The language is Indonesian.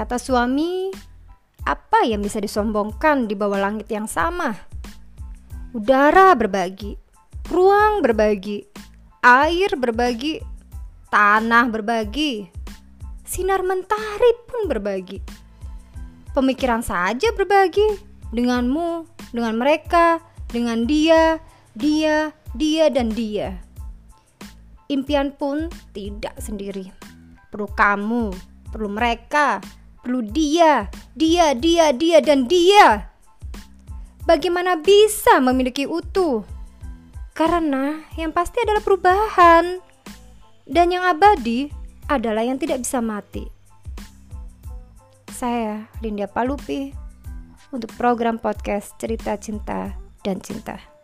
Kata suami, apa yang bisa disombongkan di bawah langit yang sama? Udara berbagi, ruang berbagi, air berbagi, tanah berbagi, sinar mentari pun berbagi. Pemikiran saja berbagi denganmu, dengan mereka, dengan dia, dia, dia, dan dia. Impian pun tidak sendiri. Perlu kamu, perlu mereka, perlu dia, dia, dia, dia, dan dia. Bagaimana bisa memiliki utuh? Karena yang pasti adalah perubahan, dan yang abadi adalah yang tidak bisa mati. Saya Linda Palupi untuk program podcast Cerita Cinta dan Cinta.